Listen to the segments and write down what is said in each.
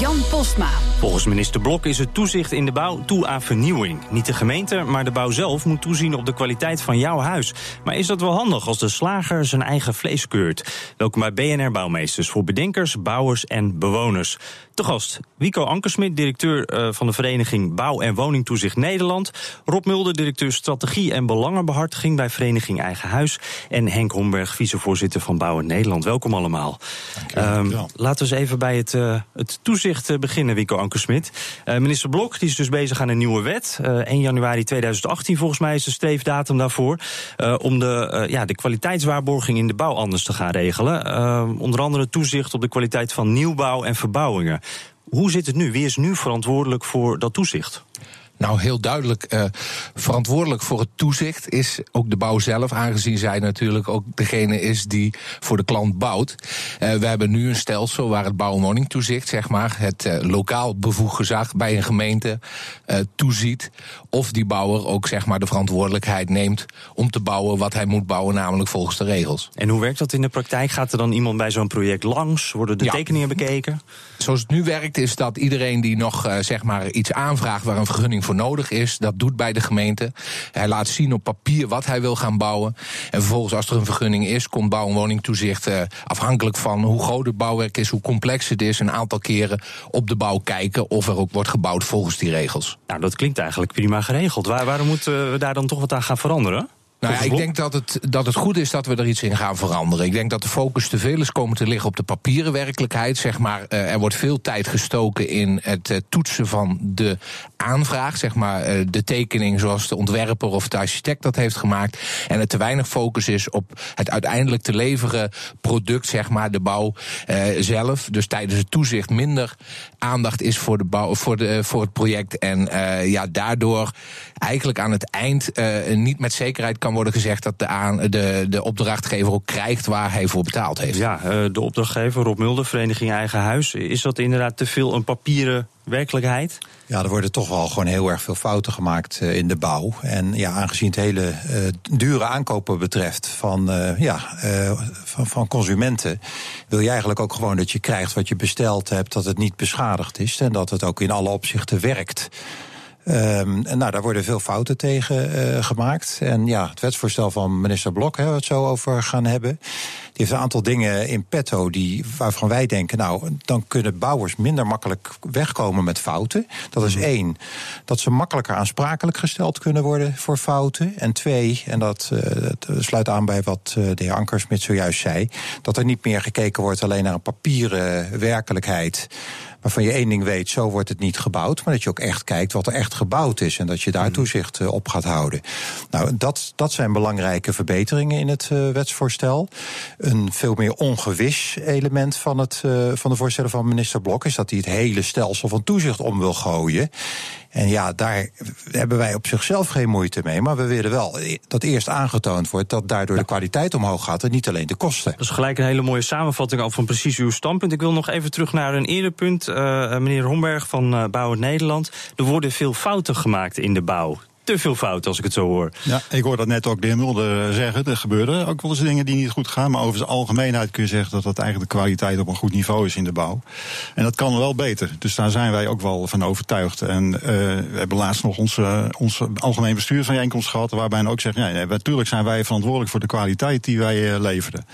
Jan Postma. Volgens minister Blok is het toezicht in de bouw toe aan vernieuwing. Niet de gemeente, maar de bouw zelf moet toezien op de kwaliteit van jouw huis. Maar is dat wel handig als de slager zijn eigen vlees keurt? Welkom bij BNR Bouwmeesters voor bedenkers, bouwers en bewoners. Te gast Wico Ankersmit, directeur eh, van de vereniging Bouw- en Woningtoezicht Nederland. Rob Mulder, directeur Strategie en Belangenbehartiging bij Vereniging Eigen Huis. En Henk Homberg, vicevoorzitter van Bouwen Nederland. Welkom allemaal. Um, laten we eens even bij het, uh, het toezicht uh, beginnen, Wico Ankersmit. Minister Blok die is dus bezig aan een nieuwe wet. 1 januari 2018 volgens mij is de streefdatum daarvoor. om de, ja, de kwaliteitswaarborging in de bouw anders te gaan regelen. onder andere toezicht op de kwaliteit van nieuwbouw en verbouwingen. Hoe zit het nu? Wie is nu verantwoordelijk voor dat toezicht? Nou, heel duidelijk uh, verantwoordelijk voor het toezicht is ook de bouw zelf, aangezien zij natuurlijk ook degene is die voor de klant bouwt. Uh, we hebben nu een stelsel waar het bouw- en woningtoezicht, zeg maar, het uh, lokaal bevoegd gezag bij een gemeente toeziet of die bouwer ook zeg maar de verantwoordelijkheid neemt om te bouwen wat hij moet bouwen, namelijk volgens de regels. En hoe werkt dat in de praktijk? Gaat er dan iemand bij zo'n project langs? Worden de ja. tekeningen bekeken? Zoals het nu werkt is dat iedereen die nog zeg maar iets aanvraagt waar een vergunning voor nodig is, dat doet bij de gemeente. Hij laat zien op papier wat hij wil gaan bouwen. En vervolgens, als er een vergunning is, komt bouw- en woningtoezicht uh, afhankelijk van hoe groot het bouwwerk is, hoe complex het is, een aantal keren op de bouw kijken of er ook wordt gebouwd volgens die regels. Nou, dat klinkt eigenlijk prima geregeld. Waar, waarom moeten we daar dan toch wat aan gaan veranderen? Nou ja, ik denk dat het, dat het goed is dat we er iets in gaan veranderen. Ik denk dat de focus te veel is komen te liggen op de papieren werkelijkheid. Zeg maar, uh, er wordt veel tijd gestoken in het uh, toetsen van de aanvraag. Zeg maar, uh, de tekening zoals de ontwerper of de architect dat heeft gemaakt. En er te weinig focus is op het uiteindelijk te leveren product, zeg maar, de bouw zelf. Dus tijdens het toezicht minder aandacht is voor, de bouw, voor, de, voor het project. En ja, daardoor eigenlijk aan het eind niet met zekerheid kan worden gezegd dat de, aan, de, de opdrachtgever ook krijgt waar hij voor betaald heeft. Ja, de opdrachtgever Rob Mulder, Vereniging Eigen Huis. Is dat inderdaad te veel een papieren werkelijkheid? Ja, er worden toch wel gewoon heel erg veel fouten gemaakt uh, in de bouw. En ja, aangezien het hele uh, dure aankopen betreft van, uh, ja, van, van, consumenten, wil je eigenlijk ook gewoon dat je krijgt wat je besteld hebt, dat het niet beschadigd is en dat het ook in alle opzichten werkt. Um, en nou, daar worden veel fouten tegen uh, gemaakt. En ja, het wetsvoorstel van minister Blok, hè, we het zo over gaan hebben. Die heeft een aantal dingen in petto die, waarvan wij denken, nou, dan kunnen bouwers minder makkelijk wegkomen met fouten. Dat is één, dat ze makkelijker aansprakelijk gesteld kunnen worden voor fouten. En twee, en dat, uh, dat sluit aan bij wat uh, de heer Ankersmit zojuist zei, dat er niet meer gekeken wordt alleen naar een papieren werkelijkheid waarvan je één ding weet, zo wordt het niet gebouwd. Maar dat je ook echt kijkt wat er echt gebouwd is. En dat je daar toezicht op gaat houden. Nou, dat, dat zijn belangrijke verbeteringen in het uh, wetsvoorstel. Een veel meer ongewis element van, het, uh, van de voorstellen van minister Blok is dat hij het hele stelsel van toezicht om wil gooien. En ja, daar hebben wij op zichzelf geen moeite mee. Maar we willen wel dat eerst aangetoond wordt dat daardoor de kwaliteit omhoog gaat en niet alleen de kosten. Dat is gelijk een hele mooie samenvatting al van precies uw standpunt. Ik wil nog even terug naar een eerder punt. Uh, meneer Homberg van uh, Bouwend Nederland. Er worden veel fouten gemaakt in de bouw te veel fout, als ik het zo hoor. Ja, ik hoor dat net ook de heer Mulder zeggen. Er gebeuren ook wel eens dingen die niet goed gaan. Maar over de algemeenheid kun je zeggen dat dat eigenlijk de kwaliteit op een goed niveau is in de bouw. En dat kan wel beter. Dus daar zijn wij ook wel van overtuigd. En uh, we hebben laatst nog onze, onze algemeen bestuursbijeenkomst gehad. Waarbij ook zeggen, ja, natuurlijk zijn wij verantwoordelijk voor de kwaliteit die wij leverden.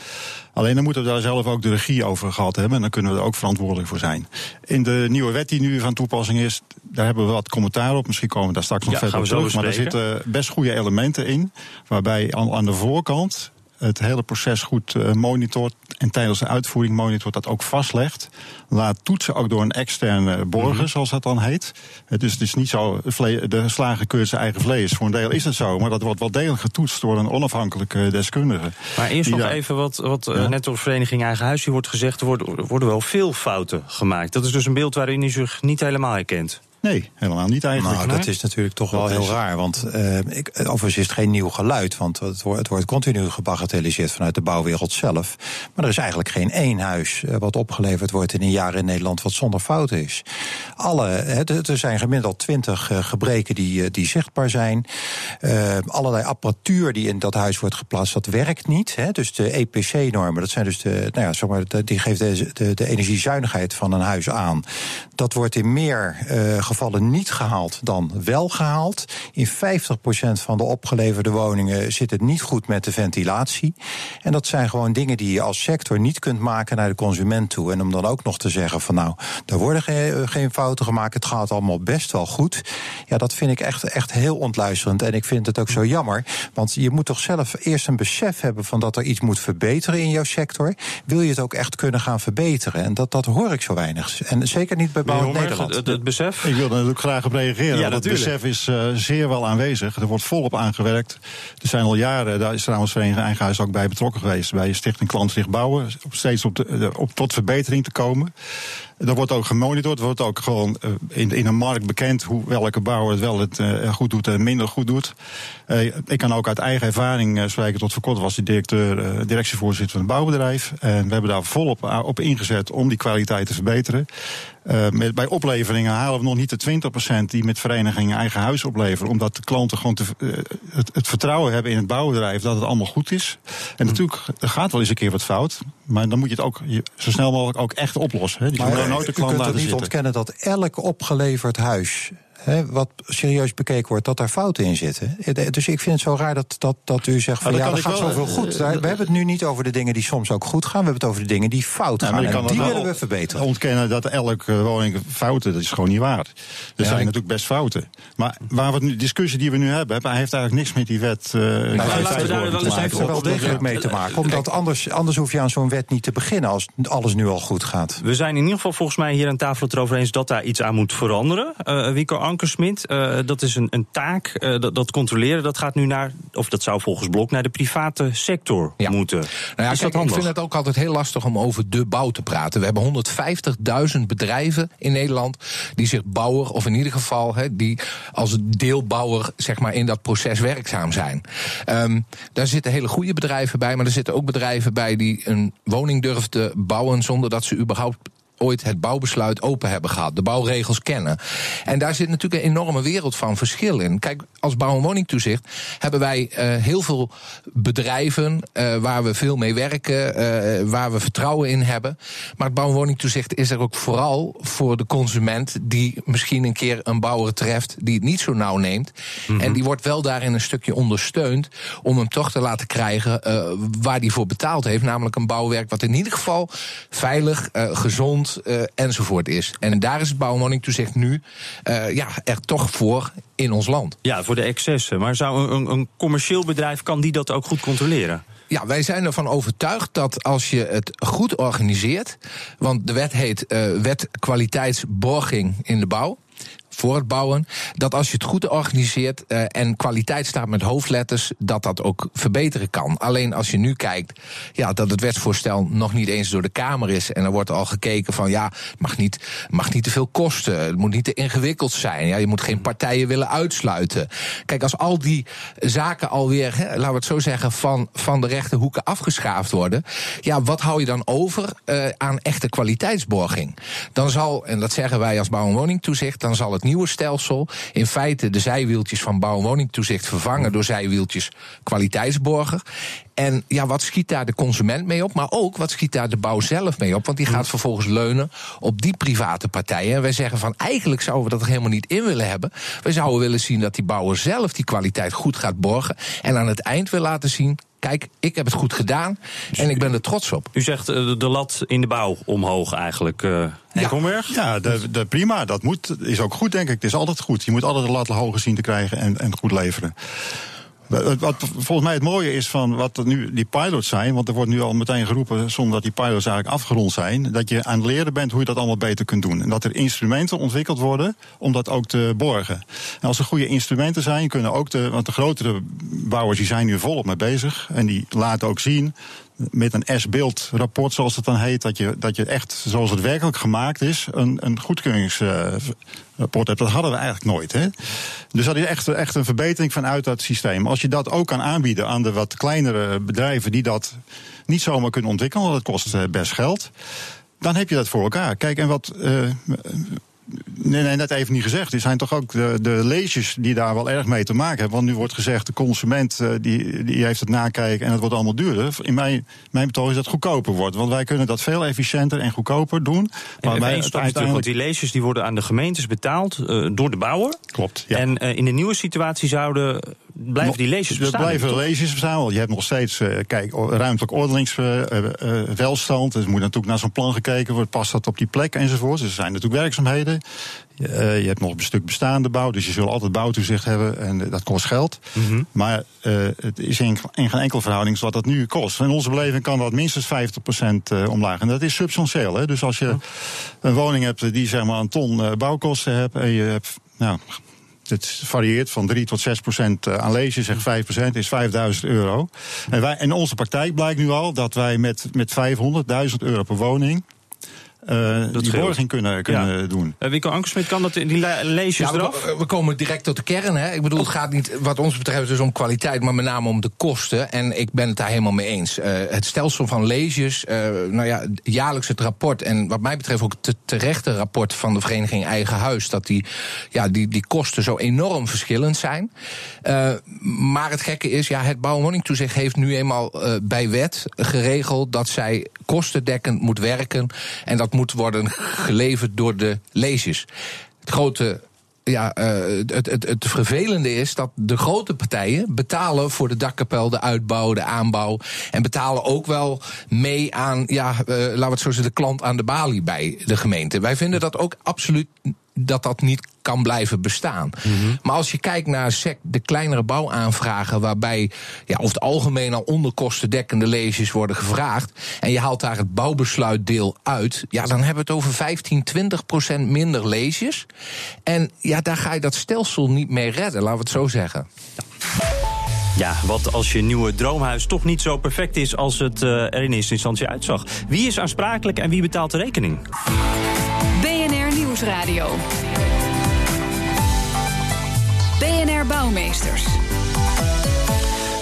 Alleen dan moeten we daar zelf ook de regie over gehad hebben. En dan kunnen we er ook verantwoordelijk voor zijn. In de nieuwe wet die nu van toepassing is, daar hebben we wat commentaar op. Misschien komen we daar straks nog ja, verder op terug. Maar er zitten best goede elementen in. Waarbij aan, aan de voorkant het hele proces goed uh, monitort en tijdens de uitvoering monitort dat ook vastlegt. Laat toetsen ook door een externe borger, mhm. zoals dat dan heet. Dus het is niet zo, de slager keurt zijn eigen vlees. Voor een deel is het zo, maar dat wordt wel degelijk getoetst door een onafhankelijke deskundige. Maar eerst nog even wat, wat ja. net door de vereniging Eigen Huis wordt gezegd, er worden, er worden wel veel fouten gemaakt. Dat is dus een beeld waarin u zich niet helemaal herkent. Nee, helemaal niet eigenlijk. Nou, dat is natuurlijk toch wel heel raar. Want uh, ik, overigens is het geen nieuw geluid. Want het wordt, het wordt continu gebagatelliseerd vanuit de bouwwereld zelf. Maar er is eigenlijk geen één huis eh, wat opgeleverd wordt in een jaar in Nederland wat zonder fouten is. Alle, er zijn gemiddeld twintig eh, gebreken die, die zichtbaar zijn. Uh, allerlei apparatuur die in dat huis wordt geplaatst, dat werkt niet. Hè. Dus de EPC-normen, dat zijn dus de, nou ja, zeg maar, die geeft de, de, de energiezuinigheid van een huis aan. Dat wordt in meer uh, gevallen niet gehaald dan wel gehaald. In 50% van de opgeleverde woningen zit het niet goed met de ventilatie. En dat zijn gewoon dingen die je als sector niet kunt maken naar de consument toe. En om dan ook nog te zeggen van nou, er worden geen, geen fouten gemaakt, het gaat allemaal best wel goed. Ja, dat vind ik echt, echt heel ontluisterend. En ik vind het ook zo jammer, want je moet toch zelf eerst een besef hebben van dat er iets moet verbeteren in jouw sector. Wil je het ook echt kunnen gaan verbeteren? En dat, dat hoor ik zo weinig. En zeker niet bij Bouw Nederland. Het, het besef? Ik wil er natuurlijk graag op reageren. Ja, het besef is uh, zeer wel aanwezig. Er wordt volop aangewerkt. Er zijn al jaren, daar is trouwens Vereniging Eigenhuis ook bij betrokken geweest. Bij Stichting Klantzicht Bouwen. Steeds op, de, op tot verbetering te komen. Er wordt ook gemonitord, er wordt ook gewoon uh, in, in een markt bekend hoe, welke bouwer het wel het uh, goed doet en minder goed doet. Uh, ik kan ook uit eigen ervaring spreken. Tot voor kort was die directeur, directievoorzitter van een bouwbedrijf. En we hebben daar volop op ingezet om die kwaliteit te verbeteren. Met, bij opleveringen halen we nog niet de 20% die met verenigingen eigen huis opleveren. Omdat de klanten gewoon te, het, het, vertrouwen hebben in het bouwbedrijf dat het allemaal goed is. En mm. natuurlijk, er gaat wel eens een keer wat fout. Maar dan moet je het ook je, zo snel mogelijk ook echt oplossen. Hè. Die maar, nooit de klant u kunt niet ontkennen dat elk opgeleverd huis wat serieus bekeken wordt, dat daar fouten in zitten. Dus ik vind het zo raar dat, dat, dat u zegt van ja, dat gaat zoveel goed. Eh, we hebben het nu niet over de dingen die soms ook goed gaan. We hebben het over de dingen die fout gaan. en die willen we verbeteren. Ontkennen dat elke woning fouten, dat is gewoon niet waar. Er zijn natuurlijk best fouten. Maar waar we nu, discussie die we nu hebben, heeft eigenlijk niks met die wet. Uh, nou, laten we daar wel eens heeft er wel degelijk mee te maken. Omdat anders, anders hoef je aan zo'n wet niet te beginnen als alles nu al goed gaat. We zijn in ieder geval volgens mij hier aan tafel het erover eens dat daar iets aan moet veranderen. Uh, Wico Uh, dat is een, een taak, uh, dat, dat, controleren, dat gaat nu naar, of dat zou volgens Blok naar de private sector ja. moeten. Nou ja, is kijk, ik vind het ook altijd heel lastig om over de bouw te praten. We hebben 150.000 bedrijven in Nederland die zich bouwer, of in ieder geval he, die als deelbouwer zeg maar, in dat proces werkzaam zijn. Um, daar zitten hele goede bedrijven bij, maar er zitten ook bedrijven bij die een woning durven te bouwen zonder dat ze überhaupt ooit het bouwbesluit open hebben gehad, de bouwregels kennen. En daar zit natuurlijk een enorme wereld van verschil in. Kijk, als bouw- en woningtoezicht hebben wij uh, heel veel bedrijven uh, waar we veel mee werken, uh, waar we vertrouwen in hebben. Maar het bouw- en woningtoezicht is er ook vooral voor de consument die misschien een keer een bouwer treft die het niet zo nauw neemt. Mm -hmm. En die wordt wel daarin een stukje ondersteund om hem toch te laten krijgen waar hij voor betaald heeft. Namelijk een bouwwerk wat in ieder geval veilig, gezond uh, enzovoort is. En daar is het bouwwoningtoezicht nu uh, ja, er toch voor in ons land. Ja, voor de excessen. Maar zou een, een commercieel bedrijf, kan die dat ook goed controleren? Ja, wij zijn ervan overtuigd dat als je het goed organiseert. Want de wet heet uh, Wet Kwaliteitsborging in de Bouw voor het bouwen. Dat als je het goed organiseert uh, en kwaliteit staat met hoofdletters, dat dat ook verbeteren kan. Alleen als je nu kijkt, ja, dat het wetsvoorstel nog niet eens door de Kamer is. En er wordt al gekeken van ja, het mag niet, mag niet te veel kosten. Het moet niet te ingewikkeld zijn. Ja, je moet geen partijen willen uitsluiten. Kijk, als al die zaken alweer, hè, laten we het zo zeggen, van, van de rechte hoeken afgeschaafd worden. Ja, wat hou je dan over uh, aan echte kwaliteitsborging? Dan zal, en dat zeggen wij als bouw- en woningtoezicht, dan zal het nieuwe stelsel in feite de zijwieltjes van bouw- en woningtoezicht vervangen door zijwieltjes kwaliteitsborger. En ja, wat schiet daar de consument mee op? Maar ook wat schiet daar de bouw zelf mee op? Want die gaat vervolgens leunen op die private partijen. En wij zeggen van eigenlijk zouden we dat er helemaal niet in willen hebben. Wij zouden willen zien dat die bouwer zelf die kwaliteit goed gaat borgen. En aan het eind wil laten zien kijk, ik heb het goed gedaan en ik ben er trots op. U zegt uh, de lat in de bouw omhoog eigenlijk. Uh, ja, ja de, de, prima. Dat moet, is ook goed, denk ik. Het is altijd goed. Je moet altijd de lat hoger zien te krijgen en, en goed leveren. Wat, volgens mij het mooie is van wat nu die pilots zijn, want er wordt nu al meteen geroepen, zonder dat die pilots eigenlijk afgerond zijn, dat je aan het leren bent hoe je dat allemaal beter kunt doen. En dat er instrumenten ontwikkeld worden om dat ook te borgen. En als er goede instrumenten zijn, kunnen ook de, want de grotere bouwers die zijn nu volop mee bezig. En die laten ook zien met een S-beeld rapport, zoals het dan heet, dat je, dat je echt, zoals het werkelijk gemaakt is, een, een goedkeuringsrapport hebt. Dat hadden we eigenlijk nooit. Hè? Dus dat is echt, echt een verbetering vanuit dat systeem. Als je dat ook kan aanbieden aan de wat kleinere bedrijven die dat niet zomaar kunnen ontwikkelen, want dat kost eh, best geld. Dan heb je dat voor elkaar. Kijk, en wat uh, Nee, nee, net even niet gezegd. Er zijn toch ook de, de leesjes die daar wel erg mee te maken hebben. Want nu wordt gezegd, de consument uh, die, die heeft het nakijken en het wordt allemaal duurder. In mijn, mijn betoog is dat het goedkoper wordt. Want wij kunnen dat veel efficiënter en goedkoper doen. Maar wij uiteindelijk... Want die leesjes die worden aan de gemeentes betaald uh, door de bouwer. Klopt, ja. En uh, in de nieuwe situatie zouden blijven die leesjes bestaan? Er blijven leesjes bestaan, want je hebt nog steeds uh, kijk, ruimtelijk ordelingswelstand. Uh, uh, dus moet natuurlijk naar zo'n plan gekeken worden, past dat op die plek enzovoort. Dus er zijn natuurlijk werkzaamheden. Je hebt nog een stuk bestaande bouw, dus je zult altijd bouwtoezicht hebben en dat kost geld. Mm -hmm. Maar het is in, in, geen enkel verhouding wat dat nu kost. In onze beleving kan dat minstens 50% uh, omlaag. En dat is substantieel. Hè? Dus als je een woning hebt die zeg maar een ton bouwkosten hebt en je hebt nou, het varieert van 3 tot 6 procent aan lezen, zeg 5 procent, is 5000 euro. En wij, in onze praktijk blijkt nu al dat wij met, met 500.000 euro per woning uh, die borging kunnen, kunnen ja. doen. Uh, Wico Ankersmit, kan dat die leesjes ja, eraf? We, we, komen direct tot de kern. Hè. Ik bedoel, het gaat niet wat ons betreft dus om kwaliteit, maar met name om de kosten. En ik ben het daar helemaal mee eens. Uh, het stelsel van leesjes, nou ja, jaarlijks het rapport en wat mij betreft ook het terechte rapport van de vereniging Eigen Huis, dat die, ja, die, die kosten zo enorm verschillend zijn. maar het gekke is, ja, het bouw- en woningtoezicht heeft nu eenmaal bij wet geregeld dat zij kostendekkend moet werken en dat moet worden geleverd door de lezers. Het grote ja, uh, het, het, het vervelende is dat de grote partijen betalen voor de dakkapel, de uitbouw, de aanbouw. En betalen ook wel mee aan, ja, uh, laten we het zo zeggen, de klant aan de balie bij de gemeente. Wij vinden dat ook absoluut dat dat niet kan blijven bestaan. Mm -hmm. Maar als je kijkt naar SEC, de kleinere bouwaanvragen, waarbij ja, over het algemeen al onderkostendekkende leesjes worden gevraagd, en je haalt daar het bouwbesluitdeel uit, ja, dan hebben we het over 15, 20 procent minder leesjes. En ja, daar ga je dat stelsel niet mee redden, laten we het zo zeggen. Ja, wat als je nieuwe droomhuis toch niet zo perfect is als het uh, er in eerste instantie uitzag? Wie is aansprakelijk en wie betaalt de rekening? Nieuwsradio. BNR Bouwmeesters.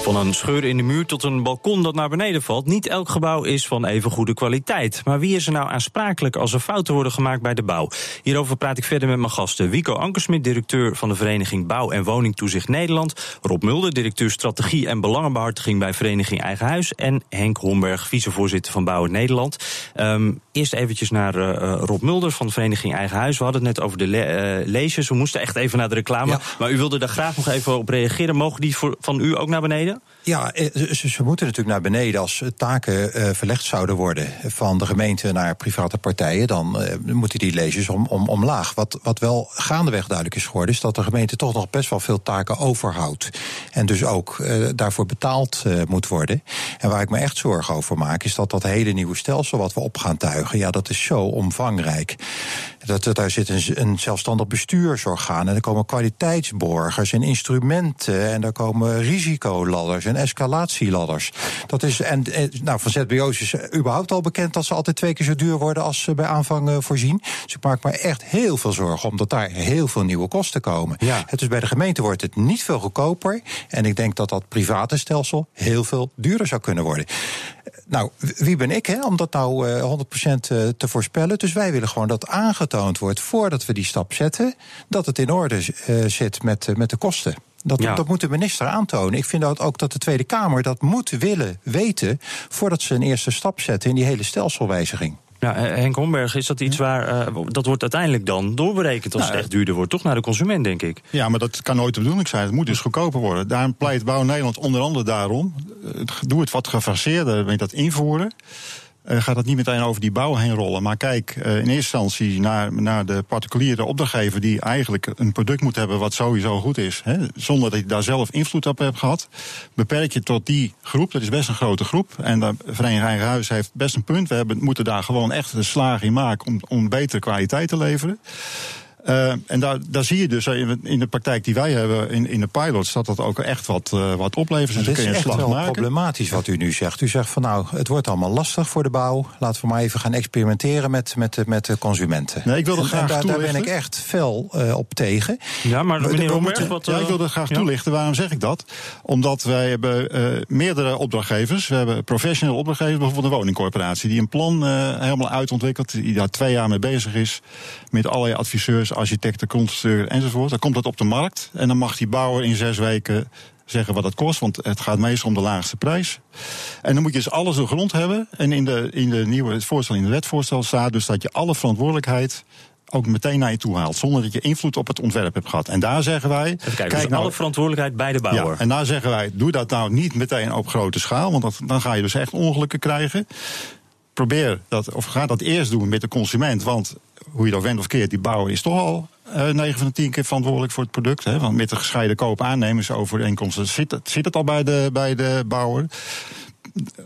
Van een scheur in de muur tot een balkon dat naar beneden valt. Niet elk gebouw is van even goede kwaliteit. Maar wie is er nou aansprakelijk als er fouten worden gemaakt bij de bouw? Hierover praat ik verder met mijn gasten. Wico Ankersmit, directeur van de Vereniging Bouw en Woningtoezicht Nederland. Rob Mulder, directeur Strategie en Belangenbehartiging bij Vereniging Eigen Huis. En Henk Homberg, vicevoorzitter van Bouw in Nederland. Um, eerst eventjes naar uh, Rob Mulder van de Vereniging Eigen Huis. We hadden het net over de le uh, lezers. We moesten echt even naar de reclame. Ja. Maar u wilde daar graag nog even op reageren. Mogen die voor, van u ook naar beneden? Ja, ze, ze, moeten natuurlijk naar beneden als taken uh, verlegd zouden worden van de gemeente naar private partijen. Dan uh, moeten die lezers om, om, omlaag. Wat, wat wel gaandeweg duidelijk is geworden, is dat de gemeente toch nog best wel veel taken overhoudt. En dus ook daarvoor betaald moet worden. En waar ik me echt zorgen over maak, is dat dat hele nieuwe stelsel wat we op gaan tuigen, ja, dat is zo omvangrijk. Dat, daar zit een, een zelfstandig bestuursorgaan en er komen kwaliteitsborgers en instrumenten en daar komen risicoladders en escalatieladders. Dat is, en, nou, van ZBO's is überhaupt al bekend dat ze altijd twee keer zo duur worden als ze bij aanvang uh, voorzien. Dus ik maak me echt heel veel zorgen omdat daar heel veel nieuwe kosten komen. Ja. Het is bij de gemeente wordt het niet veel goedkoper en ik denk dat dat private stelsel heel veel duurder zou kunnen worden. Nou, wie ben ik hè, om dat nou uh, 100% te voorspellen? Dus wij willen gewoon dat aangetoond wordt voordat we die stap zetten, dat het in orde uh, zit met, uh, met de kosten. Dat, ja. dat moet de minister aantonen. Ik vind dat ook dat de Tweede Kamer dat moet willen weten voordat ze een eerste stap zetten in die hele stelselwijziging. Ja, Henk Homberg, is dat iets waar. Uh, dat wordt uiteindelijk dan doorberekend als nou, het echt duurder wordt, toch naar de consument, denk ik? Ja, maar dat kan nooit de bedoeling zijn. Het moet dus goedkoper worden. Daarom pleit Bouw Nederland onder andere daarom. Doe het wat gefaseerder met dat invoeren. Uh, gaat het niet meteen over die bouw heen rollen. Maar kijk uh, in eerste instantie naar, naar de particuliere opdrachtgever die eigenlijk een product moet hebben wat sowieso goed is. Hè, zonder dat je daar zelf invloed op hebt gehad. Beperk je tot die groep, dat is best een grote groep. En de Vereniging Eigen Huis heeft best een punt. We hebben, moeten daar gewoon echt een slag in maken om, om betere kwaliteit te leveren. Uh, en daar, daar zie je dus in de praktijk die wij hebben in, in de pilots, dat dat ook echt wat, uh, wat oplevert. Dus het is echt wel maken. problematisch wat u nu zegt. U zegt van nou, het wordt allemaal lastig voor de bouw. Laten we maar even gaan experimenteren met, met, de, met de consumenten. Nee, ik wil er graag en daar, daar, ben ik echt fel uh, op tegen. Ja, maar meneer we moeten, wat, ja, ik wil er graag ja. toelichten. Waarom zeg ik dat? Omdat wij hebben meerdere opdrachtgevers. We hebben professionele opdrachtgevers, bijvoorbeeld een woningcorporatie, die een plan helemaal uitontwikkelt, die daar twee jaar mee bezig is, met allerlei adviseurs architecten, constructeur enzovoort. Dan komt dat op de markt en dan mag die bouwer in zes weken zeggen wat het kost, want het gaat meestal om de laagste prijs. En dan moet je dus alles door grond hebben. En in de, in de nieuwe het voorstel, in het wetvoorstel staat dus dat je alle verantwoordelijkheid ook meteen naar je toe haalt. Zonder dat je invloed op het ontwerp hebt gehad. En daar zeggen wij. Even kijken, kijk, dus alle verantwoordelijkheid bij de bouwer. Ja, en daar zeggen wij: doe dat nou niet meteen op grote schaal. Want dat, dan ga je dus echt ongelukken krijgen. Probeer dat, of ga dat eerst doen met de consument. Want hoe je dat went of keert, die bouwer is toch al uh, eh, 9 van de 10 keer verantwoordelijk voor het product. Hè? Want met de gescheiden koop-aannemersovereenkomsten zit het, zit het al bij de, bij de bouwer.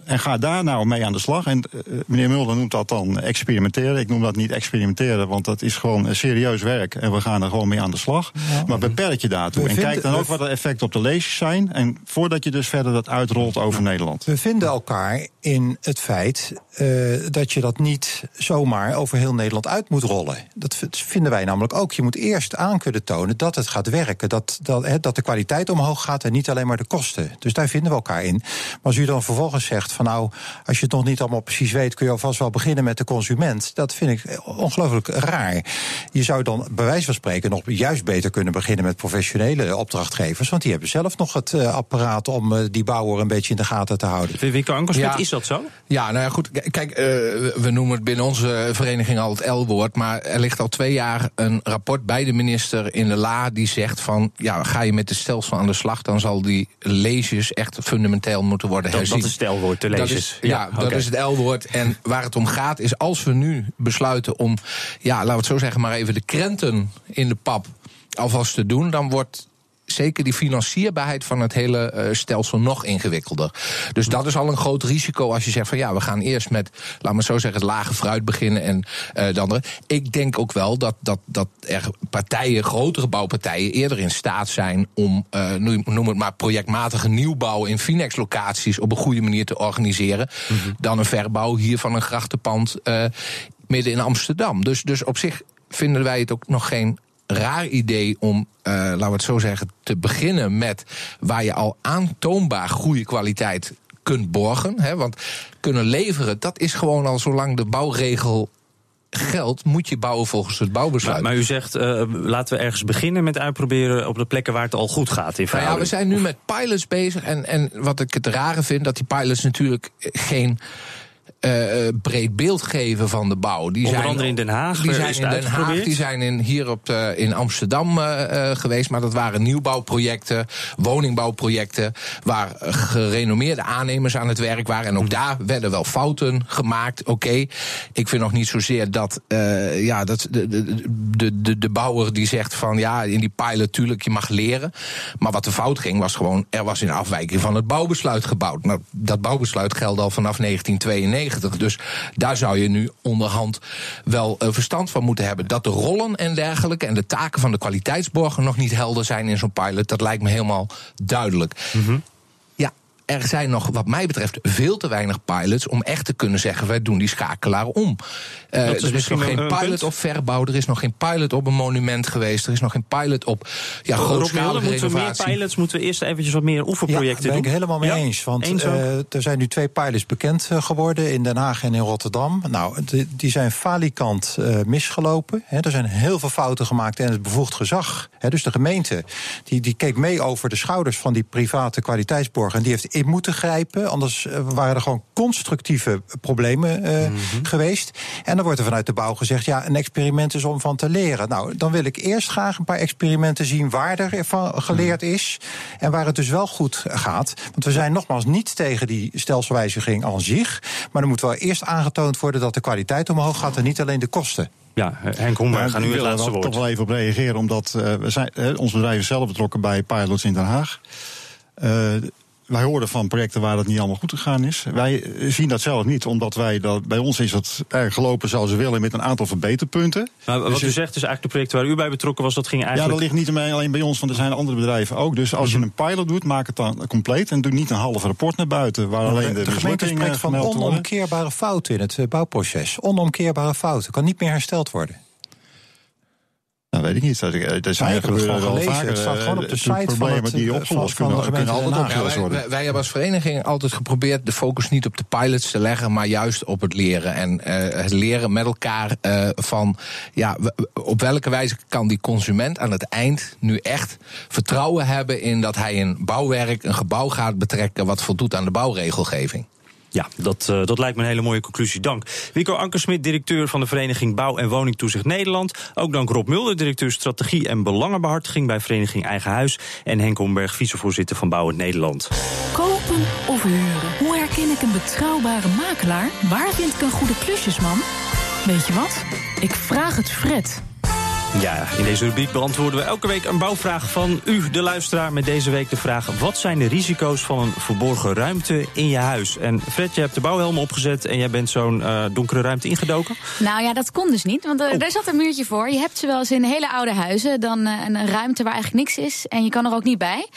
En ga daar nou mee aan de slag. En uh, meneer Mulder noemt dat dan experimenteren. Ik noem dat niet experimenteren, want dat is gewoon serieus werk. En we gaan er gewoon mee aan de slag. Ja. Maar beperk je daartoe. En kijk dan ook wat de effecten op de lezers zijn. En voordat je dus verder dat uitrolt over Nederland. We vinden elkaar in het feit uh, dat je dat niet zomaar over heel Nederland uit moet rollen. Dat vinden wij namelijk ook. Je moet eerst aan kunnen tonen dat het gaat werken. Dat, dat, he, dat de kwaliteit omhoog gaat en niet alleen maar de kosten. Dus daar vinden we elkaar in. Maar als u dan vervolgens zegt van nou, als je het nog niet allemaal precies weet, kun je alvast wel beginnen met de consument. Dat vind ik ongelooflijk raar. Je zou dan bij wijze van spreken nog juist beter kunnen beginnen met professionele opdrachtgevers. Want die hebben zelf nog het uh, apparaat om uh, die bouwer een beetje in de gaten te houden. Winkel Ankersmit, ja. is dat zo? Ja, nou ja, goed. Kijk, uh, we noemen het binnen onze vereniging al het L-woord. Maar er ligt al twee jaar een rapport bij de minister in de La die zegt van ja, ga je met de stelsel aan de slag, dan zal die leesjes echt fundamenteel moeten worden herzien. Dat, dat is het L-woord, de leesjes. ja, ja okay. dat is het L-woord. En waar het om gaat is als we nu besluiten om, ja, laten we het zo zeggen, maar even de krenten in de pap alvast te doen, dan wordt zeker die financierbaarheid van het hele uh, stelsel nog ingewikkelder. Dus dat is al een groot risico als je zegt van ja, we gaan eerst met, laat maar zo zeggen, het lage fruit beginnen en uh, de andere. Ik denk ook wel dat, dat, dat er partijen, grotere bouwpartijen, eerder in staat zijn om, uh, noem het maar, projectmatige nieuwbouw in Finex-locaties op een goede manier te organiseren. Mm -hmm. Dan een verbouw hier van een grachtenpand midden in Amsterdam. Dus, dus op zich vinden wij het ook nog geen raar idee om, uh, laten we het zo zeggen, te beginnen met waar je al aantoonbaar goede kwaliteit kunt borgen. Hè, want kunnen leveren, dat is gewoon al zolang de bouwregel geldt, moet je bouwen volgens het bouwbesluit. Maar, maar u zegt, uh, laten we ergens beginnen met uitproberen op de plekken waar het al goed gaat. In nou ja, we zijn nu met pilots bezig. En, en wat ik het rare vind, dat die pilots natuurlijk geen uh, breed beeld geven van de bouw. Die Onder zijn, andere in Den Haag. Die zijn in Den Haag, die zijn in, hier op de, in Amsterdam uh, geweest. Maar dat waren nieuwbouwprojecten, woningbouwprojecten. Waar gerenommeerde aannemers aan het werk waren. En ook daar werden wel fouten gemaakt. Oké, okay. ik vind nog niet zozeer dat, uh, ja, dat de, de, de, de bouwer die zegt van ja, in die pilot, tuurlijk, je mag leren. Maar wat de fout ging, was gewoon, er was in afwijking van het bouwbesluit gebouwd. Maar dat bouwbesluit geldt al vanaf 1992. Dus daar zou je nu onderhand wel uh, verstand van moeten hebben. Dat de rollen en dergelijke en de taken van de kwaliteitsborger nog niet helder zijn in zo'n pilot, dat lijkt me helemaal duidelijk. -hmm er zijn nog, wat mij betreft, veel te weinig pilots om echt te kunnen zeggen: wij doen die schakelaar om. Uh, er is, is nog geen pilot punt. op verbouw, er is nog geen pilot op een monument geweest, er is nog geen pilot op ja, grootschalige moeten we meer pilots, moeten we eerst eventjes wat meer oefenprojecten ja, doen. ben ik helemaal mee ja? eens. Want eens uh, er zijn nu twee pilots bekend uh, geworden in Den Haag en in Rotterdam. Nou, die, die zijn falikant uh, misgelopen. He, er zijn heel veel fouten gemaakt en het bevoegd gezag. He, dus de gemeente die, die keek mee over de schouders van die private kwaliteitsborg en die heeft in moeten grijpen. Anders eh, waren er gewoon constructieve problemen uh, geweest. En dan wordt er vanuit de bouw gezegd: ja, een experiment is om van te leren. Nou, dan wil ik eerst graag een paar experimenten zien waar er van geleerd is. En waar het dus wel goed gaat. Want we zijn nogmaals niet tegen die stelselwijziging aan zich. Maar dan moet wel eerst aangetoond worden dat de kwaliteit omhoog gaat en niet alleen de kosten. Ja, Henk Homberg, gaan nu het laatste woord. Ik toch wel even op reageren, omdat uh, we zijn, uh, ons bedrijf is zelf betrokken bij pilots in Den Haag. Uh, wij horen van projecten waar dat niet allemaal goed gegaan is. Wij zien dat zelf niet, omdat wij dat, bij ons is dat erg gelopen zoals we willen met een aantal verbeterpunten. Maar wat dus u zegt is eigenlijk de projecten waar u bij betrokken was, dat ging eigenlijk. Ja, dat ligt niet alleen bij ons, want er zijn andere bedrijven ook. Dus als je een pilot doet, maak het dan compleet en doe niet een half rapport naar buiten waar alleen de, de gemeente spreekt van onomkeerbare fouten in het bouwproces. Onomkeerbare fouten kan niet meer hersteld worden. Nou, weet ik niet. Er zijn gebeuren wel vaker. Het staat gewoon op de site van het, die opgelost van, kunnen, van kunnen altijd opgelost Ja, worden. wij, wij hebben als vereniging altijd geprobeerd de focus niet op de pilots te leggen, maar juist op het leren. En uh, het leren met elkaar uh, van ja, op welke wijze kan die consument aan het eind nu echt vertrouwen hebben in dat hij een bouwwerk, een gebouw gaat betrekken wat voldoet aan de bouwregelgeving. Ja, dat, uh, dat lijkt me een hele mooie conclusie. Dank. Wico Ankersmit, directeur van de Vereniging Bouw en Woningtoezicht Nederland. Ook dank Rob Mulder, directeur Strategie en Belangenbehartiging bij Vereniging Eigen Huis. En Henk Homberg, vicevoorzitter van Bouwend Nederland. Kopen of huren? Hoe herken ik een betrouwbare makelaar? Waar vind ik een goede klusjesman? Weet je wat? Ik vraag het Fred. Ja, in deze rubriek beantwoorden we elke week een bouwvraag van u, de luisteraar. Met deze week de vraag: wat zijn de risico's van een verborgen ruimte in je huis? En Fred, je hebt de bouwhelm opgezet en jij bent zo'n uh, donkere ruimte ingedoken? Nou ja, dat kon dus niet, want oh. daar zat een muurtje voor. Je hebt ze wel eens in hele oude huizen, dan uh, een ruimte waar eigenlijk niks is en je kan er ook niet bij.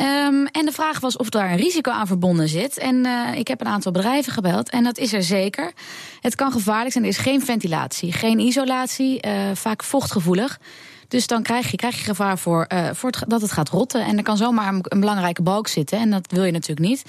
Um, en de vraag was of daar een risico aan verbonden zit. En uh, ik heb een aantal bedrijven gebeld en dat is er zeker. Het kan gevaarlijk zijn, er is geen ventilatie, geen isolatie, uh, vaak vochtgevoelig. Dus dan krijg je, krijg je gevaar voor, uh, voor dat het gaat rotten. En er kan zomaar een belangrijke balk zitten en dat wil je natuurlijk niet.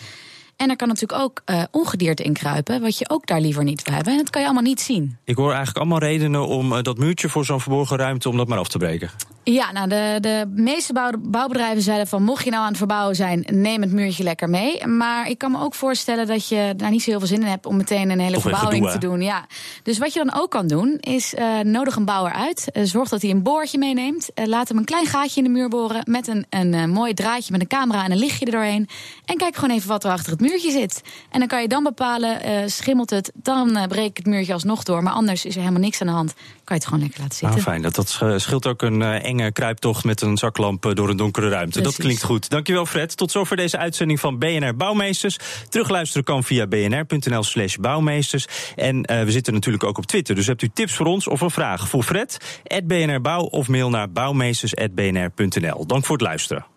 En er kan natuurlijk ook uh, ongedierte inkruipen, wat je ook daar liever niet wil hebben. En dat kan je allemaal niet zien. Ik hoor eigenlijk allemaal redenen om uh, dat muurtje voor zo'n verborgen ruimte om dat maar af te breken. Ja, nou, de, de meeste bouw, bouwbedrijven zeiden van... mocht je nou aan het verbouwen zijn, neem het muurtje lekker mee. Maar ik kan me ook voorstellen dat je daar niet zo heel veel zin in hebt... om meteen een hele Toch verbouwing gedoe, te doen. Ja. Dus wat je dan ook kan doen, is uh, nodig een bouwer uit. Uh, zorg dat hij een boortje meeneemt. Uh, laat hem een klein gaatje in de muur boren... met een, een, mooi draadje met een camera en een lichtje er doorheen. En kijk gewoon even wat er achter het muurtje zit. En dan kan je dan bepalen, schimmelt het... dan breek ik het muurtje alsnog door. Maar anders is er helemaal niks aan de hand. Kan je het gewoon lekker laten zitten. Ah, fijn, dat, dat scheelt ook een enge kruiptocht met een zaklamp door een donkere ruimte. Precies. Dat klinkt goed. Dankjewel Fred. Tot zover deze uitzending van BNR Bouwmeesters. Terugluisteren kan via bnr.nl slash bouwmeesters. En uh, we zitten natuurlijk ook op Twitter. Dus hebt u tips voor ons of een vraag voor Fred? BNR Bouw of mail naar bouwmeesters.bnr.nl. Dank voor het luisteren.